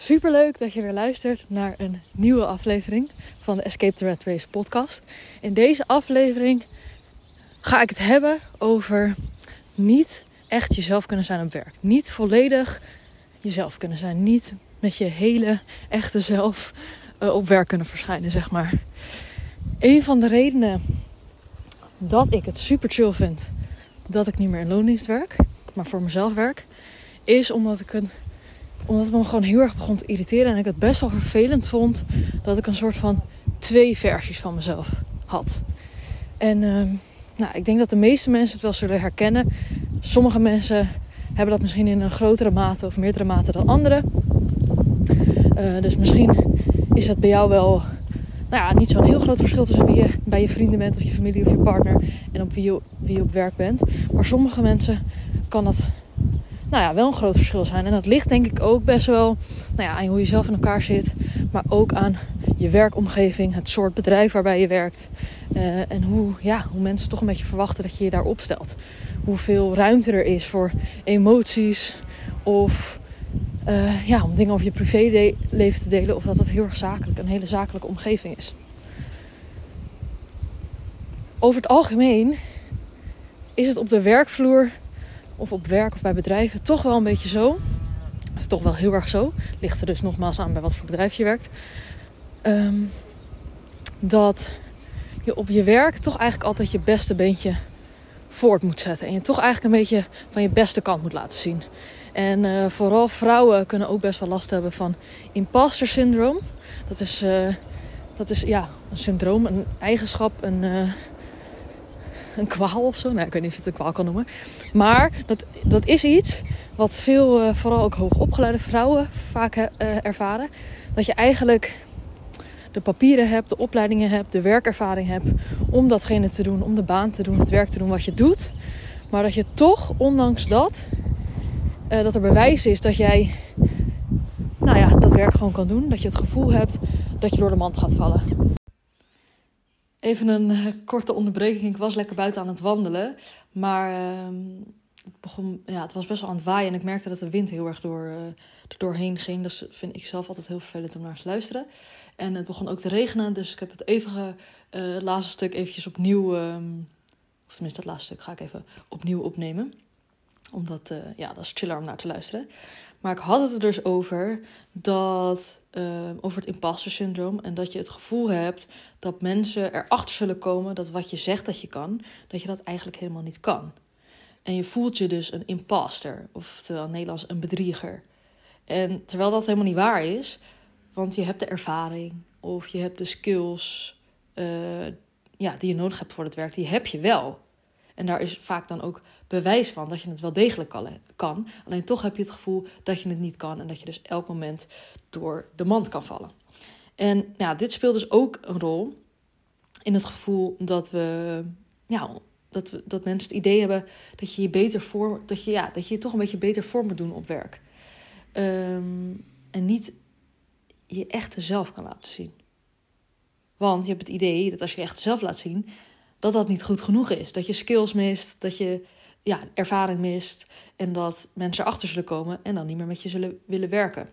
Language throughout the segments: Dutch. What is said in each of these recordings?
Super leuk dat je weer luistert naar een nieuwe aflevering van de Escape the Red Race podcast. In deze aflevering ga ik het hebben over niet echt jezelf kunnen zijn op werk. Niet volledig jezelf kunnen zijn. Niet met je hele echte zelf uh, op werk kunnen verschijnen, zeg maar. Een van de redenen dat ik het super chill vind dat ik niet meer in loondienst werk, maar voor mezelf werk, is omdat ik een omdat het me gewoon heel erg begon te irriteren. En ik het best wel vervelend vond dat ik een soort van twee versies van mezelf had. En uh, nou, ik denk dat de meeste mensen het wel zullen herkennen. Sommige mensen hebben dat misschien in een grotere mate of meerdere mate dan anderen. Uh, dus misschien is dat bij jou wel nou ja, niet zo'n heel groot verschil tussen wie je bij je vrienden bent of je familie of je partner en op wie wie je op werk bent. Maar sommige mensen kan dat nou ja, wel een groot verschil zijn. En dat ligt denk ik ook best wel nou ja, aan hoe je zelf in elkaar zit. Maar ook aan je werkomgeving, het soort bedrijf waarbij je werkt. Uh, en hoe, ja, hoe mensen toch een beetje verwachten dat je je daar opstelt. Hoeveel ruimte er is voor emoties of uh, ja, om dingen over je privéleven te delen. Of dat het heel erg zakelijk, een hele zakelijke omgeving is. Over het algemeen is het op de werkvloer of op werk of bij bedrijven toch wel een beetje zo. Of toch wel heel erg zo. Ligt er dus nogmaals aan bij wat voor bedrijf je werkt. Um, dat je op je werk toch eigenlijk altijd je beste beentje voort moet zetten. En je toch eigenlijk een beetje van je beste kant moet laten zien. En uh, vooral vrouwen kunnen ook best wel last hebben van imposter syndroom. Dat is, uh, dat is ja, een syndroom, een eigenschap, een, uh, een kwaal of zo. Nou, ik weet niet of je het een kwaal kan noemen. Maar dat, dat is iets wat veel, uh, vooral ook hoogopgeleide vrouwen vaak uh, ervaren. Dat je eigenlijk de papieren hebt, de opleidingen hebt, de werkervaring hebt om datgene te doen, om de baan te doen, het werk te doen wat je doet. Maar dat je toch, ondanks dat, uh, dat er bewijs is dat jij nou ja, dat werk gewoon kan doen. Dat je het gevoel hebt dat je door de mand gaat vallen. Even een uh, korte onderbreking. Ik was lekker buiten aan het wandelen. Maar uh, het, begon, ja, het was best wel aan het waaien. En ik merkte dat de wind heel erg door, uh, er doorheen ging. Dat vind ik zelf altijd heel vervelend om naar te luisteren. En het begon ook te regenen. Dus ik heb het eeuwige uh, laatste stuk eventjes opnieuw... Um, of tenminste, dat laatste stuk ga ik even opnieuw opnemen. Omdat, ja, dat is chiller om naar te luisteren. Maar ik had het er dus over dat uh, over het imposter syndroom en dat je het gevoel hebt dat mensen erachter zullen komen dat wat je zegt dat je kan, dat je dat eigenlijk helemaal niet kan. En je voelt je dus een imposter, oftewel in Nederlands een bedrieger. En terwijl dat helemaal niet waar is, want je hebt de ervaring of je hebt de skills uh, ja, die je nodig hebt voor het werk, die heb je wel. En daar is vaak dan ook bewijs van dat je het wel degelijk kan. Alleen toch heb je het gevoel dat je het niet kan en dat je dus elk moment door de mand kan vallen. En ja, dit speelt dus ook een rol in het gevoel dat we, ja, dat, we, dat mensen het idee hebben dat je je beter voor, dat je, ja, dat je je toch een beetje beter voor moet doen op werk. Um, en niet je echte zelf kan laten zien. Want je hebt het idee dat als je je echt zelf laat zien, dat dat niet goed genoeg is. Dat je skills mist, dat je ja, ervaring mist en dat mensen erachter zullen komen en dan niet meer met je zullen willen werken.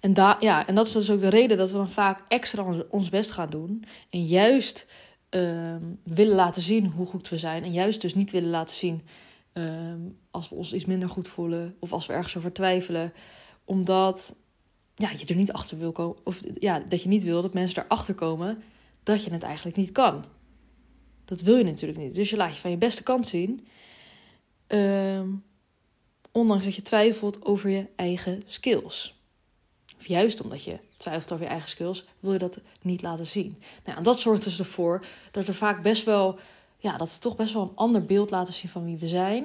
En, da ja, en dat is dus ook de reden dat we dan vaak extra ons best gaan doen en juist uh, willen laten zien hoe goed we zijn en juist dus niet willen laten zien uh, als we ons iets minder goed voelen of als we ergens over twijfelen, omdat ja, je er niet achter wil komen of ja, dat je niet wil dat mensen erachter komen dat je het eigenlijk niet kan. Dat wil je natuurlijk niet. Dus je laat je van je beste kant zien. Um, ondanks dat je twijfelt over je eigen skills. Of juist omdat je twijfelt over je eigen skills, wil je dat niet laten zien. Nou, en dat zorgt dus ervoor dat er vaak best wel, ja, dat we toch best wel een ander beeld laten zien van wie we zijn.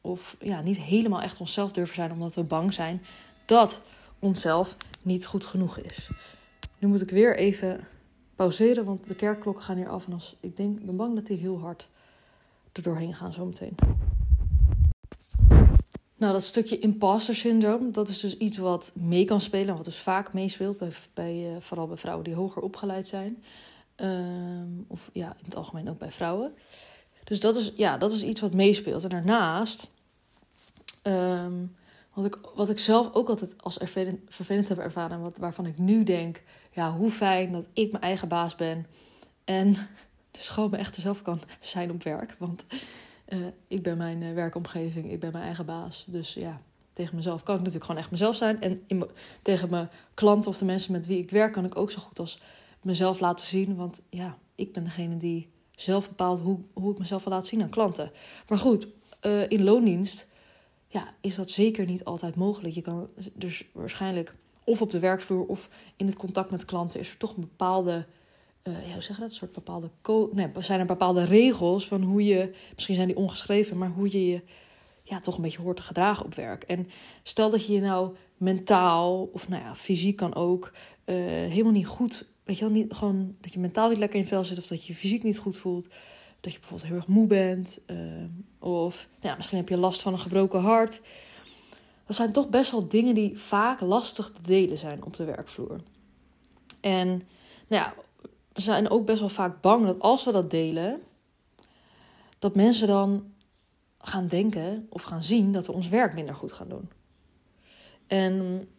Of ja, niet helemaal echt onszelf durven zijn, omdat we bang zijn dat onszelf niet goed genoeg is. Nu moet ik weer even pauzeren, want de kerkklokken gaan hier af. En als, ik denk, ik ben bang dat die heel hard er doorheen gaan zometeen. Nou, dat stukje imposter syndroom, dat is dus iets wat mee kan spelen. Wat dus vaak meespeelt, bij, bij, uh, vooral bij vrouwen die hoger opgeleid zijn. Um, of ja, in het algemeen ook bij vrouwen. Dus dat is, ja, dat is iets wat meespeelt. En daarnaast, um, wat ik, wat ik zelf ook altijd als vervelend, vervelend heb ervaren. En wat, waarvan ik nu denk, ja, hoe fijn dat ik mijn eigen baas ben. En dus gewoon mijn echte zelf kan zijn op werk. Want uh, ik ben mijn uh, werkomgeving, ik ben mijn eigen baas. Dus ja, tegen mezelf kan ik natuurlijk gewoon echt mezelf zijn. En in, tegen mijn klanten of de mensen met wie ik werk kan ik ook zo goed als mezelf laten zien. Want ja, ik ben degene die zelf bepaalt hoe, hoe ik mezelf wil laten zien aan klanten. Maar goed, uh, in loondienst ja, is dat zeker niet altijd mogelijk. Je kan dus waarschijnlijk of op de werkvloer of in het contact met klanten is er toch een bepaalde. Uh, ja, hoe zeg je dat? Een soort bepaalde. Nee, zijn er bepaalde regels van hoe je. Misschien zijn die ongeschreven, maar hoe je je ja, toch een beetje hoort te gedragen op werk. En stel dat je je nou mentaal of nou ja, fysiek kan ook uh, helemaal niet goed. Weet je wel, niet, gewoon dat je mentaal niet lekker in vel zit of dat je je fysiek niet goed voelt. Dat je bijvoorbeeld heel erg moe bent. Uh, of nou ja, misschien heb je last van een gebroken hart. Dat zijn toch best wel dingen die vaak lastig te delen zijn op de werkvloer. En nou ja, we zijn ook best wel vaak bang dat als we dat delen, dat mensen dan gaan denken of gaan zien dat we ons werk minder goed gaan doen. En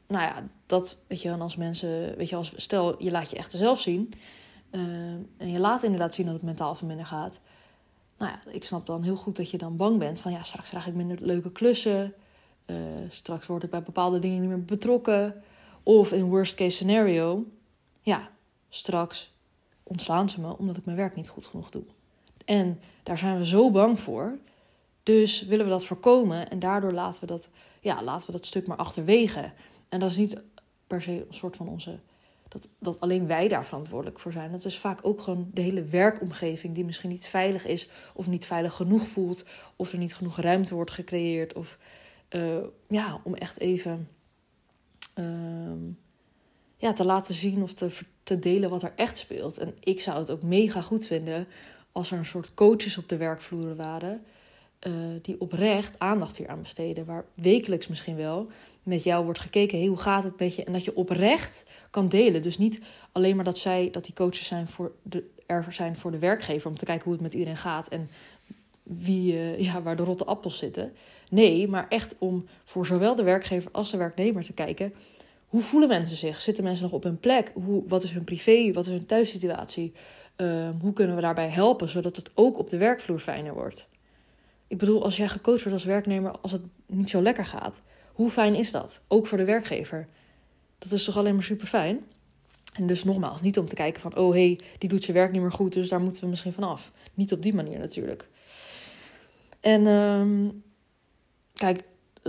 nou ja, dat weet je, als mensen, weet je, als stel je laat je echt zelf zien uh, en je laat inderdaad zien dat het mentaal van minder gaat. Nou ja, ik snap dan heel goed dat je dan bang bent van ja, straks krijg ik minder leuke klussen. Uh, straks word ik bij bepaalde dingen niet meer betrokken. Of in worst case scenario, ja, straks ontslaan ze me omdat ik mijn werk niet goed genoeg doe. En daar zijn we zo bang voor. Dus willen we dat voorkomen en daardoor laten we dat, ja, laten we dat stuk maar achterwege. En dat is niet per se een soort van onze. Dat, dat alleen wij daar verantwoordelijk voor zijn. Dat is vaak ook gewoon de hele werkomgeving die misschien niet veilig is of niet veilig genoeg voelt. Of er niet genoeg ruimte wordt gecreëerd. Of uh, ja, om echt even uh, ja, te laten zien of te, te delen wat er echt speelt. En ik zou het ook mega goed vinden als er een soort coaches op de werkvloer waren uh, die oprecht aandacht hier aan besteden. Waar wekelijks misschien wel met jou wordt gekeken. Hey, hoe gaat het met je? En dat je oprecht kan delen. Dus niet alleen maar dat zij, dat die coaches zijn voor de, er zijn voor de werkgever. Om te kijken hoe het met iedereen gaat. En wie, uh, ja, waar de rotte appels zitten. Nee, maar echt om voor zowel de werkgever als de werknemer te kijken. Hoe voelen mensen zich? Zitten mensen nog op hun plek? Hoe, wat is hun privé? Wat is hun thuissituatie? Uh, hoe kunnen we daarbij helpen zodat het ook op de werkvloer fijner wordt? Ik bedoel, als jij gecoacht wordt als werknemer als het niet zo lekker gaat, hoe fijn is dat? Ook voor de werkgever. Dat is toch alleen maar super fijn? En dus nogmaals, niet om te kijken van, oh hé, hey, die doet zijn werk niet meer goed, dus daar moeten we misschien van af. Niet op die manier natuurlijk. En um, kijk,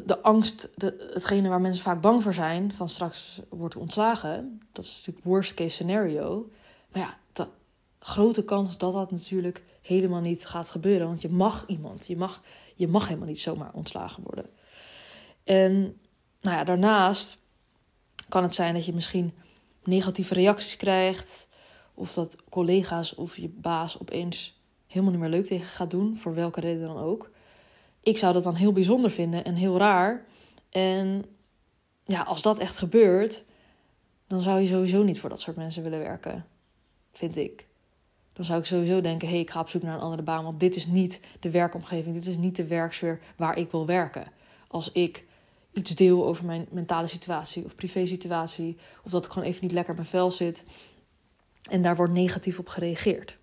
de angst, de, hetgene waar mensen vaak bang voor zijn, van straks wordt ontslagen, dat is natuurlijk worst case scenario. Maar ja, dat, grote kans dat dat natuurlijk helemaal niet gaat gebeuren. Want je mag iemand, je mag, je mag helemaal niet zomaar ontslagen worden. En nou ja, daarnaast kan het zijn dat je misschien negatieve reacties krijgt. Of dat collega's of je baas opeens helemaal niet meer leuk tegen gaat doen. Voor welke reden dan ook. Ik zou dat dan heel bijzonder vinden en heel raar. En ja, als dat echt gebeurt, dan zou je sowieso niet voor dat soort mensen willen werken. Vind ik dan zou ik sowieso denken: hé, hey, ik ga op zoek naar een andere baan. Want dit is niet de werkomgeving, dit is niet de werksfeer waar ik wil werken. Als ik iets deel over mijn mentale situatie of privé-situatie, of dat ik gewoon even niet lekker in mijn vel zit en daar wordt negatief op gereageerd.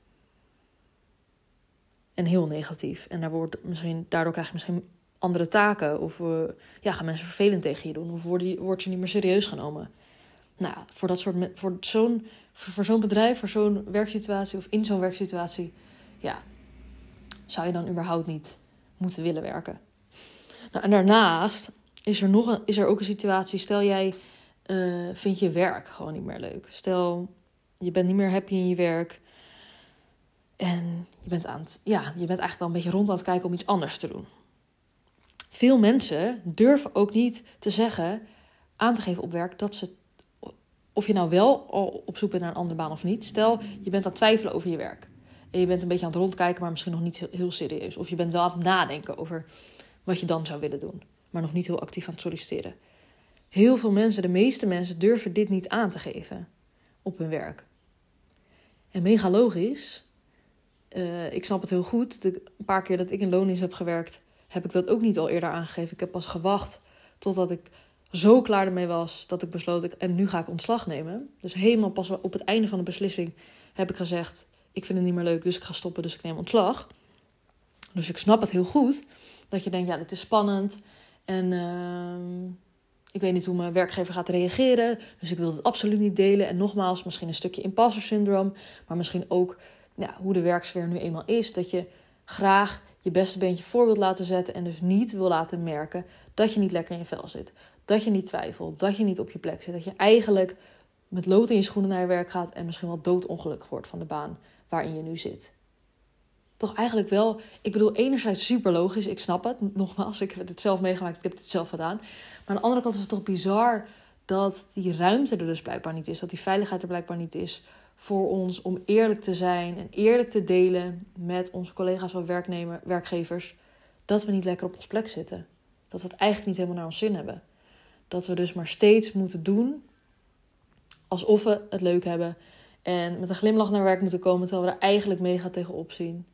En heel negatief. En daar wordt misschien, daardoor krijg je misschien andere taken. Of uh, ja, gaan mensen vervelend tegen je doen. Of word je, word je niet meer serieus genomen. Nou, voor, dat soort, voor zo'n voor, zo'n bedrijf, voor zo'n werksituatie of in zo'n werksituatie, ja, zou je dan überhaupt niet moeten willen werken. Nou, en daarnaast is er, nog een, is er ook een situatie, stel jij uh, vindt je werk gewoon niet meer leuk. Stel, je bent niet meer happy in je werk. En je bent, aan het, ja, je bent eigenlijk wel een beetje rond aan het kijken om iets anders te doen. Veel mensen durven ook niet te zeggen, aan te geven op werk, dat ze of je nou wel al op zoek bent naar een andere baan of niet. Stel, je bent aan het twijfelen over je werk. En je bent een beetje aan het rondkijken, maar misschien nog niet heel, serieus. Of je bent wel aan het nadenken over wat je dan zou willen doen. Maar nog niet heel actief aan het solliciteren. Heel veel mensen, de meeste mensen, durven dit niet aan te geven op hun werk. En mega logisch. Uh, ik snap het heel goed. De, een paar keer dat ik in loondienst heb gewerkt, heb ik dat ook niet al eerder aangegeven. Ik heb pas gewacht Totdat ik zo klaar ermee was dat ik besloot, ik, en nu ga ik ontslag nemen. Dus helemaal pas op het einde van de beslissing heb ik gezegd, ik vind het niet meer leuk, dus ik ga stoppen, dus ik neem ontslag. Dus ik snap het heel goed dat je denkt, ja, dit is spannend en uh, ik weet niet hoe mijn werkgever gaat reageren, dus ik wil het absoluut niet delen. En nogmaals, misschien een stukje imposter syndroom, maar misschien ook ja, hoe de werksfeer nu eenmaal is, dat je graag je beste beentje voor wilt laten zetten en dus niet wil laten merken dat je niet lekker in je vel zit. Dat je niet twijfelt, dat je niet op je plek zit. Dat je eigenlijk met lood in je schoenen naar je werk gaat en misschien wel doodongelukkig wordt van de baan waarin je nu zit. Toch eigenlijk wel, ik bedoel, enerzijds super logisch, ik snap het. Nogmaals, ik heb het zelf meegemaakt, ik heb het zelf gedaan. Maar aan de andere kant is het toch bizar dat die ruimte er dus blijkbaar niet is. Dat die veiligheid er blijkbaar niet is voor ons om eerlijk te zijn en eerlijk te delen met onze collega's of werknemer, werkgevers. Dat we niet lekker op ons plek zitten. Dat we het eigenlijk niet helemaal naar ons zin hebben. Dat we dus maar steeds moeten doen alsof we het leuk hebben. En met een glimlach naar werk moeten komen terwijl we er eigenlijk mega tegenop zien.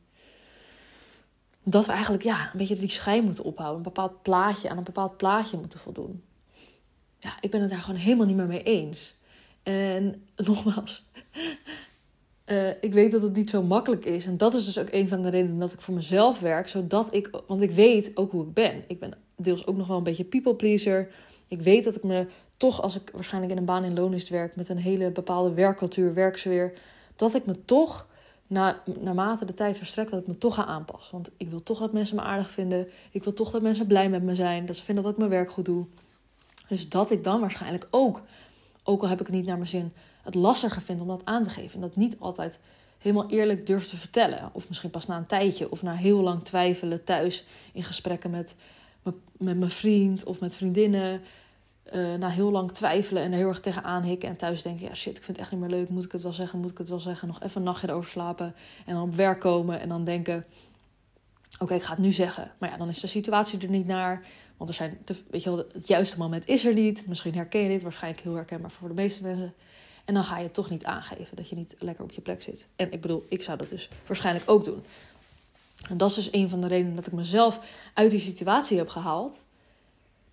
Dat we eigenlijk ja, een beetje die schijn moeten ophouden. Een bepaald plaatje, aan een bepaald plaatje moeten voldoen. Ja, ik ben het daar gewoon helemaal niet meer mee eens. En nogmaals, uh, ik weet dat het niet zo makkelijk is. En dat is dus ook een van de redenen dat ik voor mezelf werk. Zodat ik, want ik weet ook hoe ik ben. Ik ben deels ook nog wel een beetje people pleaser. Ik weet dat ik me toch, als ik waarschijnlijk in een baan in loondienst werk met een hele bepaalde werkcultuur, werksfeer, dat ik me toch, na, naarmate de tijd verstrekt, dat ik me toch ga aanpassen. Want ik wil toch dat mensen me aardig vinden. Ik wil toch dat mensen blij met me zijn. Dat ze vinden dat ik mijn werk goed doe. Dus dat ik dan waarschijnlijk ook, ook al heb ik het niet naar mijn zin, het lastiger vind om dat aan te geven. En dat niet altijd helemaal eerlijk durf te vertellen. Of misschien pas na een tijdje of na heel lang twijfelen thuis in gesprekken met, met mijn vriend of met vriendinnen. Uh, na heel lang twijfelen en er heel erg tegenaan hikken. En thuis denken, ja shit, ik vind het echt niet meer leuk. Moet ik het wel zeggen? Moet ik het wel zeggen? Nog even een nachtje erover slapen. En dan op werk komen en dan denken... Oké, ik ga het nu zeggen. Maar ja, dan is de situatie er niet naar. Want er zijn te, weet je wel, het juiste moment is er niet. Misschien herken je dit, waarschijnlijk heel herkenbaar voor de meeste mensen. En dan ga je toch niet aangeven dat je niet lekker op je plek zit. En ik bedoel, ik zou dat dus waarschijnlijk ook doen. En dat is dus een van de redenen dat ik mezelf uit die situatie heb gehaald.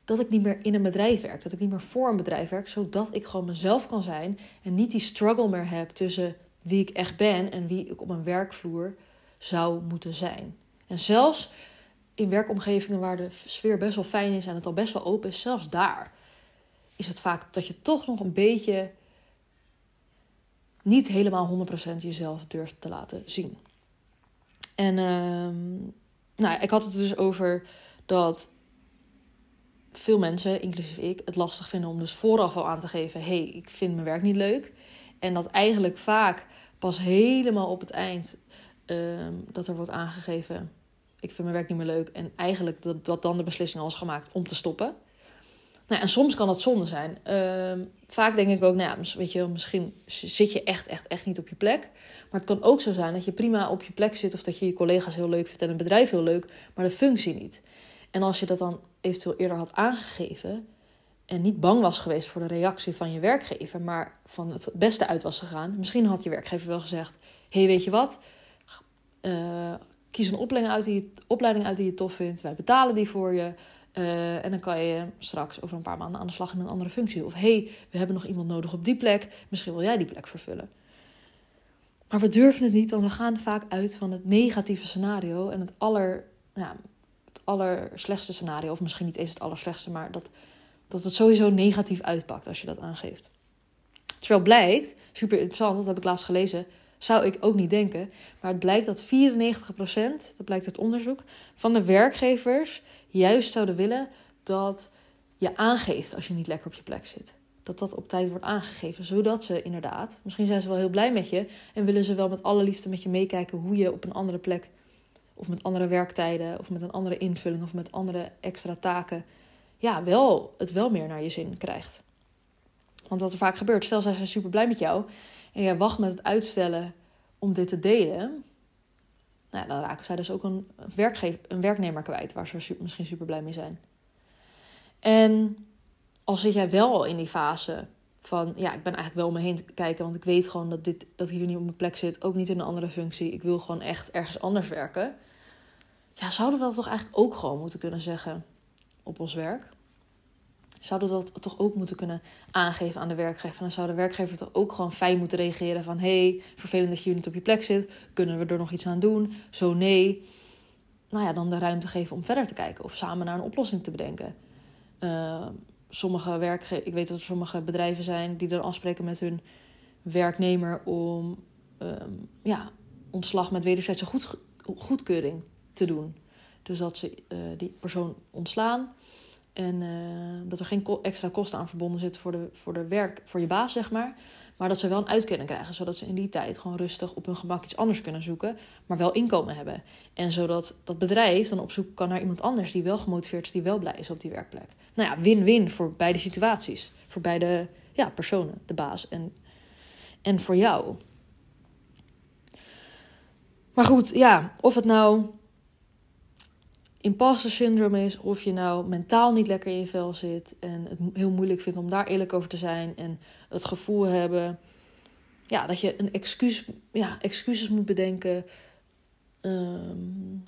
Dat ik niet meer in een bedrijf werk. Dat ik niet meer voor een bedrijf werk. Zodat ik gewoon mezelf kan zijn. En niet die struggle meer heb tussen wie ik echt ben en wie ik op een werkvloer zou moeten zijn. En zelfs in werkomgevingen waar de sfeer best wel fijn is en het al best wel open is, zelfs daar is het vaak dat je toch nog een beetje niet helemaal 100% jezelf durft te laten zien. En uh, nou, ik had het dus over dat veel mensen, inclusief ik, het lastig vinden om dus vooraf al aan te geven: hey, ik vind mijn werk niet leuk. En dat eigenlijk vaak pas helemaal op het eind uh, dat er wordt aangegeven: ik vind mijn werk niet meer leuk. En eigenlijk dat, dat dan de beslissing al is gemaakt om te stoppen. Nou, en soms kan dat zonde zijn. Uh, vaak denk ik ook, nou ja, weet je, misschien zit je echt, echt, echt niet op je plek. Maar het kan ook zo zijn dat je prima op je plek zit of dat je je collega's heel leuk vindt en een bedrijf heel leuk, maar de functie niet. En als je dat dan eventueel eerder had aangegeven en niet bang was geweest voor de reactie van je werkgever, maar van het beste uit was gegaan, misschien had je werkgever wel gezegd: hey, weet je wat? Uh, kies een opleiding uit, die je, opleiding uit die je tof vindt. Wij betalen die voor je. Uh, en dan kan je straks over een paar maanden aan de slag in een andere functie. Of hey, we hebben nog iemand nodig op die plek. Misschien wil jij die plek vervullen. Maar we durven het niet, want we gaan vaak uit van het negatieve scenario. En het, aller, ja, het allerslechtste scenario. Of misschien niet eens het allerslechtste, maar dat, dat het sowieso negatief uitpakt als je dat aangeeft. Terwijl blijkt, super interessant, dat heb ik laatst gelezen. Zou ik ook niet denken. Maar het blijkt dat 94%, dat blijkt uit onderzoek, van de werkgevers juist zouden willen dat je aangeeft als je niet lekker op je plek zit. Dat dat op tijd wordt aangegeven, zodat ze inderdaad, misschien zijn ze wel heel blij met je en willen ze wel met alle liefde met je meekijken hoe je op een andere plek, of met andere werktijden, of met een andere invulling, of met andere extra taken, ja, wel, het wel meer naar je zin krijgt. Want wat er vaak gebeurt, stel zij zijn super blij met jou en jij wacht met het uitstellen om dit te delen, nou, dan raken zij dus ook een, een werknemer kwijt waar ze misschien super blij mee zijn. En al zit jij wel in die fase van ja, ik ben eigenlijk wel om me heen te kijken, want ik weet gewoon dat, dit, dat hier niet op mijn plek zit, ook niet in een andere functie. Ik wil gewoon echt ergens anders werken. Ja, zouden we dat toch eigenlijk ook gewoon moeten kunnen zeggen op ons werk? Zouden dat toch ook moeten kunnen aangeven aan de werkgever. En dan zou de werkgever toch ook gewoon fijn moeten reageren van... hey, vervelend dat je hier niet op je plek zit. Kunnen we er nog iets aan doen? Zo nee. Nou ja, dan de ruimte geven om verder te kijken. Of samen naar een oplossing te bedenken. Uh, sommige werkge ik weet dat er sommige bedrijven zijn die dan afspreken met hun werknemer... om um, ja, ontslag met wederzijdse goed, goedkeuring te doen. Dus dat ze uh, die persoon ontslaan en uh, dat er geen extra kosten aan verbonden zitten voor, de, voor, de werk, voor je baas, zeg maar. Maar dat ze wel een uitkering krijgen, zodat ze in die tijd gewoon rustig op hun gemak iets anders kunnen zoeken, maar wel inkomen hebben. En zodat dat bedrijf dan op zoek kan naar iemand anders die wel gemotiveerd is, die wel blij is op die werkplek. Nou ja, win-win voor beide situaties. Voor beide ja, personen, de baas en, en voor jou. Maar goed, ja, of het nou imposter syndrome is, of je nou mentaal niet lekker in je vel zit en het heel moeilijk vindt om daar eerlijk over te zijn en het gevoel hebben ja, dat je een excuus, ja, excuses moet bedenken um,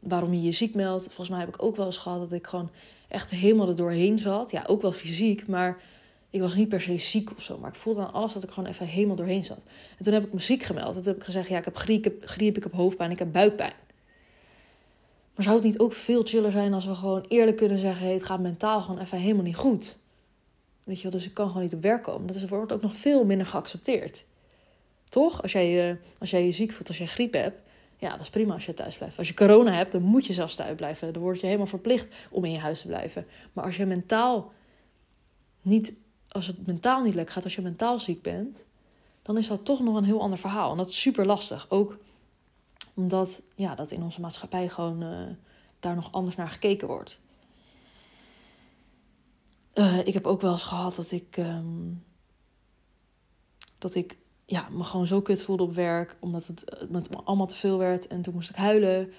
waarom je je ziek meldt. Volgens mij heb ik ook wel eens gehad dat ik gewoon echt helemaal er doorheen zat. Ja, ook wel fysiek, maar ik was niet per se ziek of zo. Maar ik voelde aan alles dat ik gewoon even helemaal doorheen zat. En toen heb ik me ziek gemeld. Toen heb ik gezegd, ja, ik heb griep, griep ik heb hoofdpijn, ik heb buikpijn. Maar zou het niet ook veel chiller zijn als we gewoon eerlijk kunnen zeggen: hey, het gaat mentaal gewoon even helemaal niet goed? Weet je wel, dus ik kan gewoon niet op werk komen. Dat is wordt ook nog veel minder geaccepteerd. Toch? Als jij, je, als jij je ziek voelt, als jij griep hebt, ja, dat is prima als je thuis blijft. Als je corona hebt, dan moet je zelfs thuis blijven. Dan word je helemaal verplicht om in je huis te blijven. Maar als je mentaal niet, als het mentaal niet lekker gaat, als je mentaal ziek bent, dan is dat toch nog een heel ander verhaal. En dat is super lastig. Ook omdat ja, dat in onze maatschappij gewoon uh, daar nog anders naar gekeken wordt. Uh, ik heb ook wel eens gehad dat ik. Um, dat ik ja, me gewoon zo kut voelde op werk. Omdat het, het me allemaal te veel werd. En toen moest ik huilen.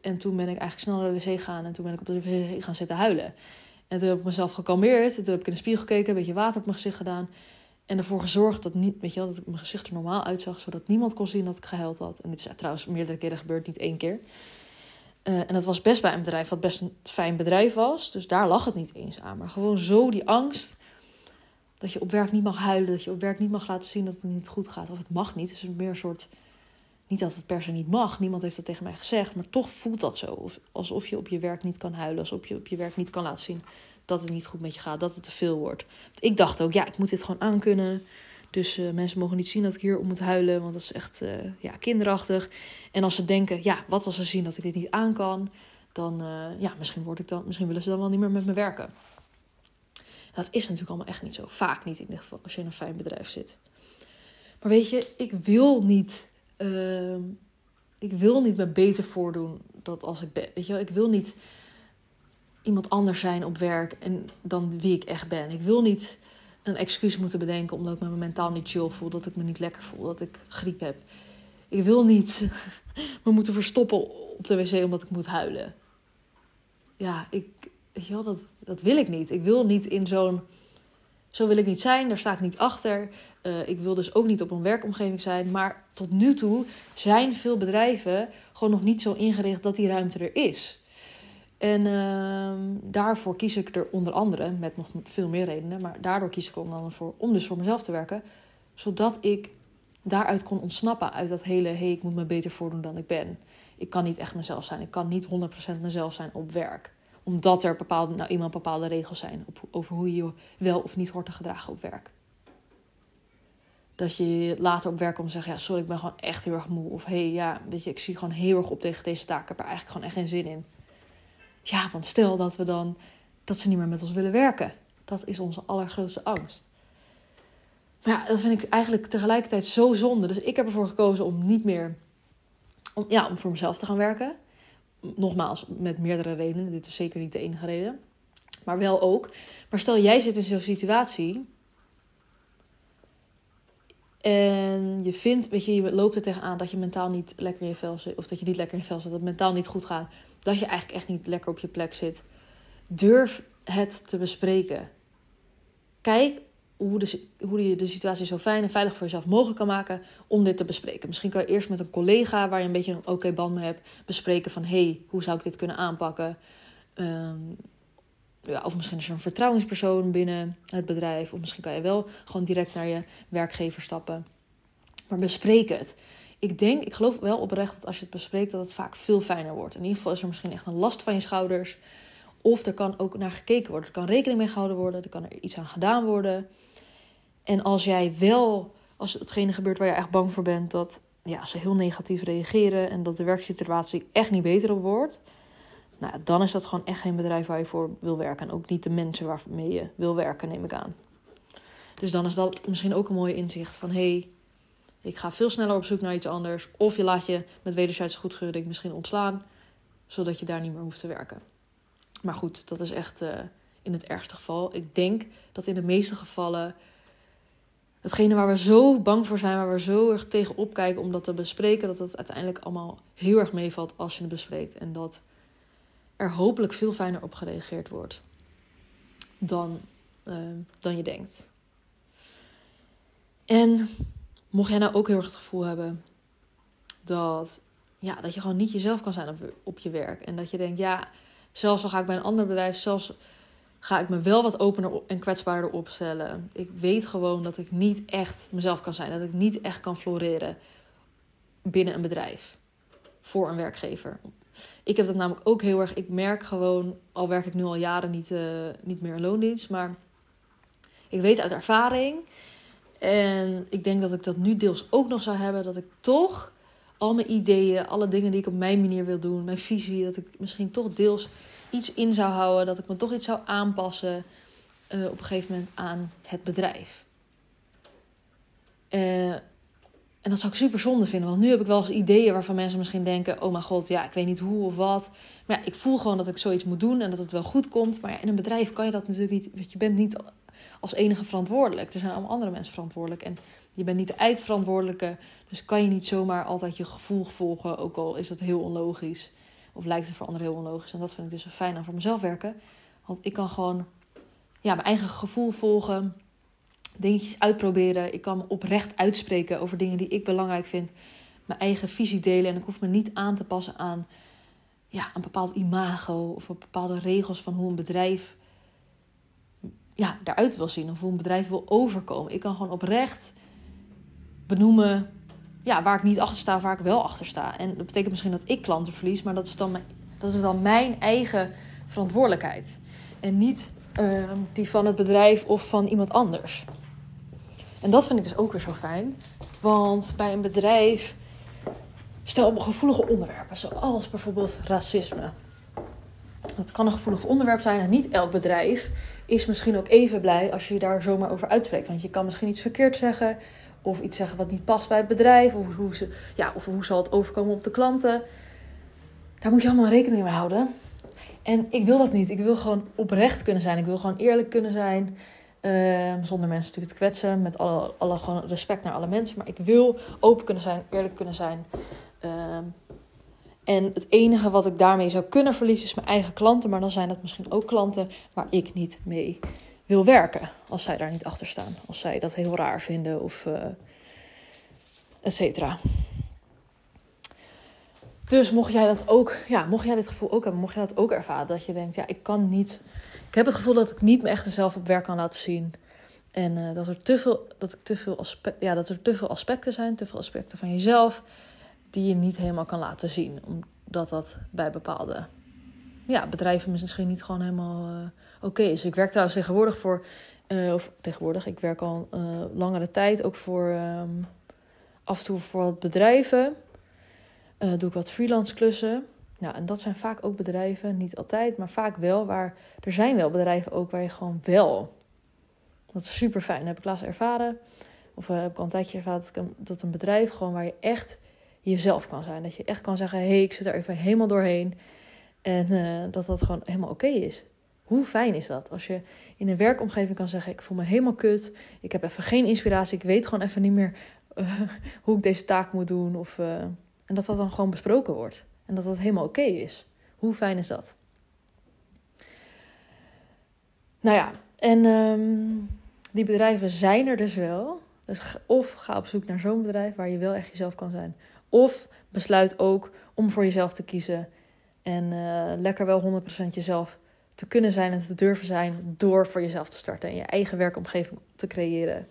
En toen ben ik eigenlijk snel naar de wc gegaan. En toen ben ik op de wc gaan zitten huilen. En toen heb ik mezelf gekalmeerd. En toen heb ik in de spiegel gekeken. Een beetje water op mijn gezicht gedaan. En ervoor gezorgd dat, niet, weet je wel, dat mijn gezicht er normaal uitzag, zodat niemand kon zien dat ik gehuild had. En dit is trouwens meerdere keren gebeurd, niet één keer. Uh, en dat was best bij een bedrijf wat best een fijn bedrijf was. Dus daar lag het niet eens aan. Maar gewoon zo die angst dat je op werk niet mag huilen. Dat je op werk niet mag laten zien dat het niet goed gaat. Of het mag niet. Het is meer een soort... Niet dat het per se niet mag. Niemand heeft dat tegen mij gezegd. Maar toch voelt dat zo. Alsof je op je werk niet kan huilen. Alsof je op je werk niet kan laten zien dat het niet goed met je gaat, dat het te veel wordt. Ik dacht ook, ja, ik moet dit gewoon aankunnen. Dus uh, mensen mogen niet zien dat ik hier om moet huilen, want dat is echt uh, ja, kinderachtig. En als ze denken, ja, wat als ze zien dat ik dit niet aan kan, dan, uh, ja, misschien, word ik dan, misschien willen ze dan wel niet meer met me werken. Dat is natuurlijk allemaal echt niet zo. Vaak niet in ieder geval, als je in een fijn bedrijf zit. Maar weet je, ik wil niet, ehm, ik wil niet me beter voordoen dat als ik ben. Weet je wel, ik wil niet iemand anders zijn op werk en dan wie ik echt ben. Ik wil niet een excuus moeten bedenken omdat ik me mentaal niet chill voel, dat ik me niet lekker voel, dat ik griep heb. Ik wil niet me moeten verstoppen op de wc omdat ik moet huilen. Ja, ik, weet dat, dat wil ik niet. Ik wil niet in zo'n. Zo wil ik niet zijn, daar sta ik niet achter. Uh, ik wil dus ook niet op een werkomgeving zijn. Maar tot nu toe zijn veel bedrijven gewoon nog niet zo ingericht dat die ruimte er is. En uh, daarvoor kies ik er onder andere, met nog veel meer redenen, maar daardoor kies ik er onder andere voor om dus voor mezelf te werken, zodat ik daaruit kon ontsnappen uit dat hele, hey, ik moet me beter voordoen dan ik ben. Ik kan niet echt mezelf zijn. Ik kan niet 100% mezelf zijn op werk. Omdat er bepaalde, nou eenmaal bepaalde regels zijn over hoe je je wel of niet hoort te gedragen op werk. Dat je later op werk komt en zegt, ja, sorry, ik ben gewoon echt heel erg moe. Of hey, ja, weet je, ik zie gewoon heel erg op tegen deze taak. Ik heb er eigenlijk gewoon echt geen zin in. Ja, want stel dat we dan dat ze niet meer met ons willen werken. Dat is onze allergrootste angst. Maar ja, dat vind ik eigenlijk tegelijkertijd zo zonde. Dus ik heb ervoor gekozen om niet meer om, ja, om voor mezelf te gaan werken. Nogmaals, met meerdere redenen. Dit is zeker niet de enige reden. Maar wel ook. Maar stel jij zit in zo'n situatie. En je vindt, weet je, je loopt er tegenaan dat je mentaal niet lekker in je vel zit. Of dat je niet lekker in je vel zit. Dat het mentaal niet goed gaat dat je eigenlijk echt niet lekker op je plek zit. Durf het te bespreken. Kijk hoe, de, hoe je de situatie zo fijn en veilig voor jezelf mogelijk kan maken om dit te bespreken. Misschien kan je eerst met een collega waar je een beetje een oké band mee hebt bespreken van hey, hoe zou ik dit kunnen aanpakken? Um, ja, of misschien is er een vertrouwenspersoon binnen het bedrijf. Of misschien kan je wel gewoon direct naar je werkgever stappen. Maar bespreek het. Ik denk, ik geloof wel oprecht dat als je het bespreekt, dat het vaak veel fijner wordt. In ieder geval is er misschien echt een last van je schouders. Of er kan ook naar gekeken worden. Er kan rekening mee gehouden worden. Er kan er iets aan gedaan worden. En als jij wel, als hetgene gebeurt waar je echt bang voor bent, dat ja, ze heel negatief reageren en dat de werksituatie echt niet beter op wordt, nou, dan is dat gewoon echt geen bedrijf waar je voor wil werken. En ook niet de mensen waarmee je wil werken, neem ik aan. Dus dan is dat misschien ook een mooie inzicht van hé, hey, ik ga veel sneller op zoek naar iets anders. Of je laat je met wederzijdse goedkeuring misschien ontslaan, zodat je daar niet meer hoeft te werken. Maar goed, dat is echt uh, in het ergste geval. Ik denk dat in de meeste gevallen hetgene waar we zo bang voor zijn, waar we zo erg tegen opkijken om dat te bespreken, dat het uiteindelijk allemaal heel erg meevalt als je het bespreekt. En dat er hopelijk veel fijner op gereageerd wordt dan, uh, dan je denkt. En mocht jij nou ook heel erg het gevoel hebben dat, ja, dat je gewoon niet jezelf kan zijn op, op je werk. En dat je denkt, ja, zelfs al ga ik bij een ander bedrijf, zelfs ga ik me wel wat opener en kwetsbaarder opstellen. Ik weet gewoon dat ik niet echt mezelf kan zijn. Dat ik niet echt kan floreren binnen een bedrijf. Voor een werkgever. Ik heb dat namelijk ook heel erg. Ik merk gewoon, al werk ik nu al jaren niet, uh, niet meer in loondienst. Maar ik weet uit ervaring. En ik denk dat ik dat nu deels ook nog zou hebben. Dat ik toch al mijn ideeën, alle dingen die ik op mijn manier wil doen, mijn visie, dat ik misschien toch deels iets in zou houden, dat ik me toch iets zou aanpassen uh, op een gegeven moment aan het bedrijf. Uh, en dat zou ik super zonde vinden, want nu heb ik wel eens ideeën waarvan mensen misschien denken: oh mijn god, ja, ik weet niet hoe of wat. Maar ja, ik voel gewoon dat ik zoiets moet doen en dat het wel goed komt. Maar ja, in een bedrijf kan je dat natuurlijk niet, want je bent niet als enige verantwoordelijk. Er zijn allemaal andere mensen verantwoordelijk en je bent niet de eindverantwoordelijke. Dus kan je niet zomaar altijd je gevoel volgen, ook al is dat heel onlogisch. Of lijkt het voor anderen heel onlogisch. En dat vind ik dus fijn aan voor mezelf werken. Want ik kan gewoon ja, mijn eigen gevoel volgen. Dingetjes uitproberen. Ik kan me oprecht uitspreken over dingen die ik belangrijk vind. Mijn eigen visie delen. En ik hoef me niet aan te passen aan ja, een bepaald imago. Of bepaalde regels van hoe een bedrijf ja, daaruit wil zien. Of hoe een bedrijf wil overkomen. Ik kan gewoon oprecht benoemen ja, waar ik niet achter sta, waar ik wel achter sta. En dat betekent misschien dat ik klanten verlies, maar dat is dan mijn, dat is dan mijn eigen verantwoordelijkheid. En niet uh, die van het bedrijf of van iemand anders. En dat vind ik dus ook weer zo fijn. Want bij een bedrijf, stel op gevoelige onderwerpen, zoals bijvoorbeeld racisme. Dat kan een gevoelig onderwerp zijn en niet elk bedrijf is misschien ook even blij als je daar zomaar over uitspreekt. Want je kan misschien iets verkeerd zeggen of iets zeggen wat niet past bij het bedrijf. Of hoe, ze, ja, of hoe zal het overkomen op de klanten. Daar moet je allemaal rekening mee houden. En ik wil dat niet. Ik wil gewoon oprecht kunnen zijn. Ik wil gewoon eerlijk kunnen zijn. Ehm, zonder mensen natuurlijk te kwetsen. Met alle, alle gewoon respect naar alle mensen. Maar ik wil open kunnen zijn, eerlijk kunnen zijn. Ehm, en het enige wat ik daarmee zou kunnen verliezen is mijn eigen klanten. Maar dan zijn dat misschien ook klanten waar ik niet mee wil werken. Als zij daar niet achter staan. Als zij dat heel raar vinden of uh, et cetera. Dus mocht jij dat ook, ja, mocht jij dit gevoel ook hebben, mocht jij dat ook ervaren, dat je denkt, ja, ik kan niet, ik heb het gevoel dat ik niet mijn echte zelf op werk kan laten zien. En uh, dat, er te veel, dat, ik te veel aspect, ja, dat er te veel aspecten zijn, te veel aspecten van jezelf, die je niet helemaal kan laten zien. Omdat dat bij bepaalde ja, bedrijven misschien niet gewoon helemaal uh, oké is. Ik werk trouwens tegenwoordig voor, uh, of tegenwoordig, ik werk al uh, langere tijd ook voor um, af en toe voor wat bedrijven. doe ik wat freelance klussen. Nou, en dat zijn vaak ook bedrijven, niet altijd, maar vaak wel. Waar, er zijn wel bedrijven ook waar je gewoon wel. Dat is super fijn. Heb ik laatst ervaren. Of heb ik al een tijdje ervaren dat, dat een bedrijf gewoon waar je echt jezelf kan zijn. Dat je echt kan zeggen: hé, hey, ik zit er even helemaal doorheen. En uh, dat dat gewoon helemaal oké is. Hoe fijn is dat? Als je in een werkomgeving kan zeggen: Ik voel me helemaal kut. Ik heb even geen inspiratie. Ik weet gewoon even niet meer uh, hoe ik deze taak moet doen. Of, uh, en dat dat dan gewoon besproken wordt. En dat dat helemaal oké is. Hoe fijn is dat? Nou ja, en um, die bedrijven zijn er dus wel. Dus of ga op zoek naar zo'n bedrijf waar je wel echt jezelf kan zijn. Of besluit ook om voor jezelf te kiezen en uh, lekker wel 100% jezelf te kunnen zijn en te durven zijn door voor jezelf te starten en je eigen werkomgeving te creëren.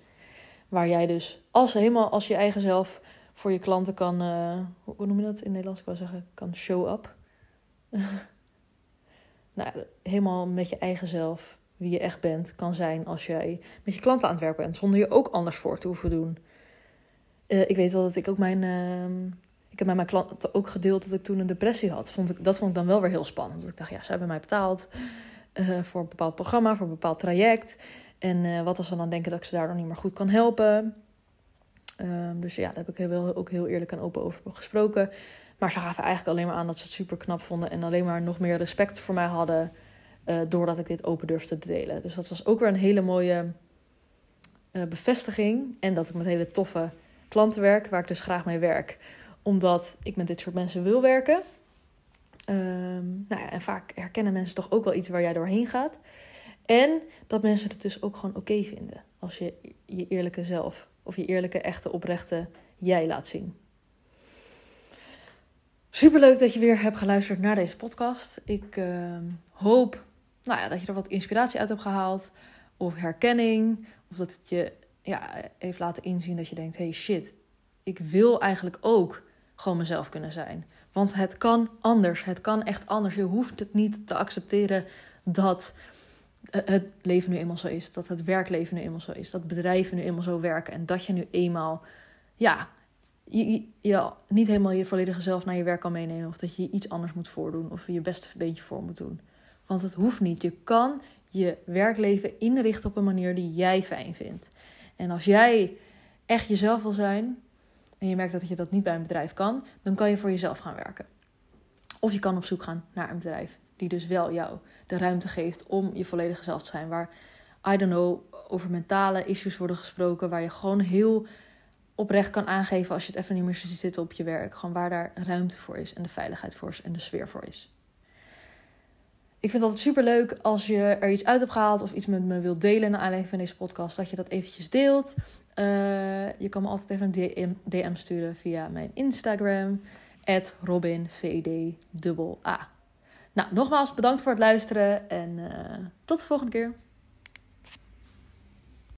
Waar jij dus als helemaal als je eigen zelf voor je klanten kan, uh, hoe noem je dat in Nederlands? Ik wil zeggen, kan show up. nou, helemaal met je eigen zelf, wie je echt bent, kan zijn als jij met je klanten aan het werk bent, zonder je ook anders voor te hoeven doen. Uh, ik weet wel dat ik ook mijn. Uh, ik heb met mijn klanten ook gedeeld dat ik toen een depressie had. Vond ik, dat vond ik dan wel weer heel spannend. Want ik dacht, ja, ze hebben mij betaald uh, voor een bepaald programma, voor een bepaald traject. En wat als ze dan denken dat ik ze daar nog niet meer goed kan helpen? Ehm, dus ja, daar heb ik wel ook heel eerlijk en open over gesproken. Maar ze gaven eigenlijk alleen maar aan dat ze het super knap vonden en alleen maar nog meer respect voor mij hadden. Doordat ik dit open durfde te delen. Dus dat was ook weer een hele mooie bevestiging. En dat ik met hele toffe klanten werk, waar ik dus graag mee werk. Omdat ik met dit soort mensen wil werken. Um, nou ja, en vaak herkennen mensen toch ook wel iets waar jij doorheen gaat. En dat mensen het dus ook gewoon oké vinden. Als je je eerlijke zelf of je eerlijke, echte, oprechte jij laat zien. Superleuk dat je weer hebt geluisterd naar deze podcast. Ik ehm, hoop nou ja, dat je er wat inspiratie uit hebt gehaald. Of herkenning. Of dat het je ja, heeft laten inzien dat je denkt: hey shit, ik wil eigenlijk ook gewoon mezelf kunnen zijn. Want het kan anders. Het kan echt anders. Je hoeft het niet te accepteren dat het leven nu eenmaal zo is. Dat het werkleven nu eenmaal zo is. Dat bedrijven nu eenmaal zo werken. En dat je nu eenmaal, ja, je, niet helemaal je volledige zelf naar je werk kan meenemen. Of dat je iets anders moet voordoen. Of je beste beentje voor moet doen. Want het hoeft niet. Je kan je werkleven inrichten op een manier die jij fijn vindt. En als jij echt jezelf wil zijn. En je merkt dat je dat niet bij een bedrijf kan. Dan kan je voor jezelf gaan werken. Of je kan op zoek gaan naar een bedrijf die dus wel jou de ruimte geeft om je volledige zelf te zijn. Waar, I don't know, over mentale issues worden gesproken. Waar je gewoon heel oprecht kan aangeven als je het even niet meer ziet zitten op je werk. Gewoon waar daar ruimte voor is en de veiligheid voor is en de sfeer voor is. Ik vind het altijd super leuk als je er iets uit hebt gehaald of iets met me wilt delen naar aanleiding van deze podcast, dat je dat eventjes deelt. Uh, je kan me altijd even een DM, DM sturen via mijn Instagram, RobinVD. Nou, nogmaals bedankt voor het luisteren en uh, tot de volgende keer.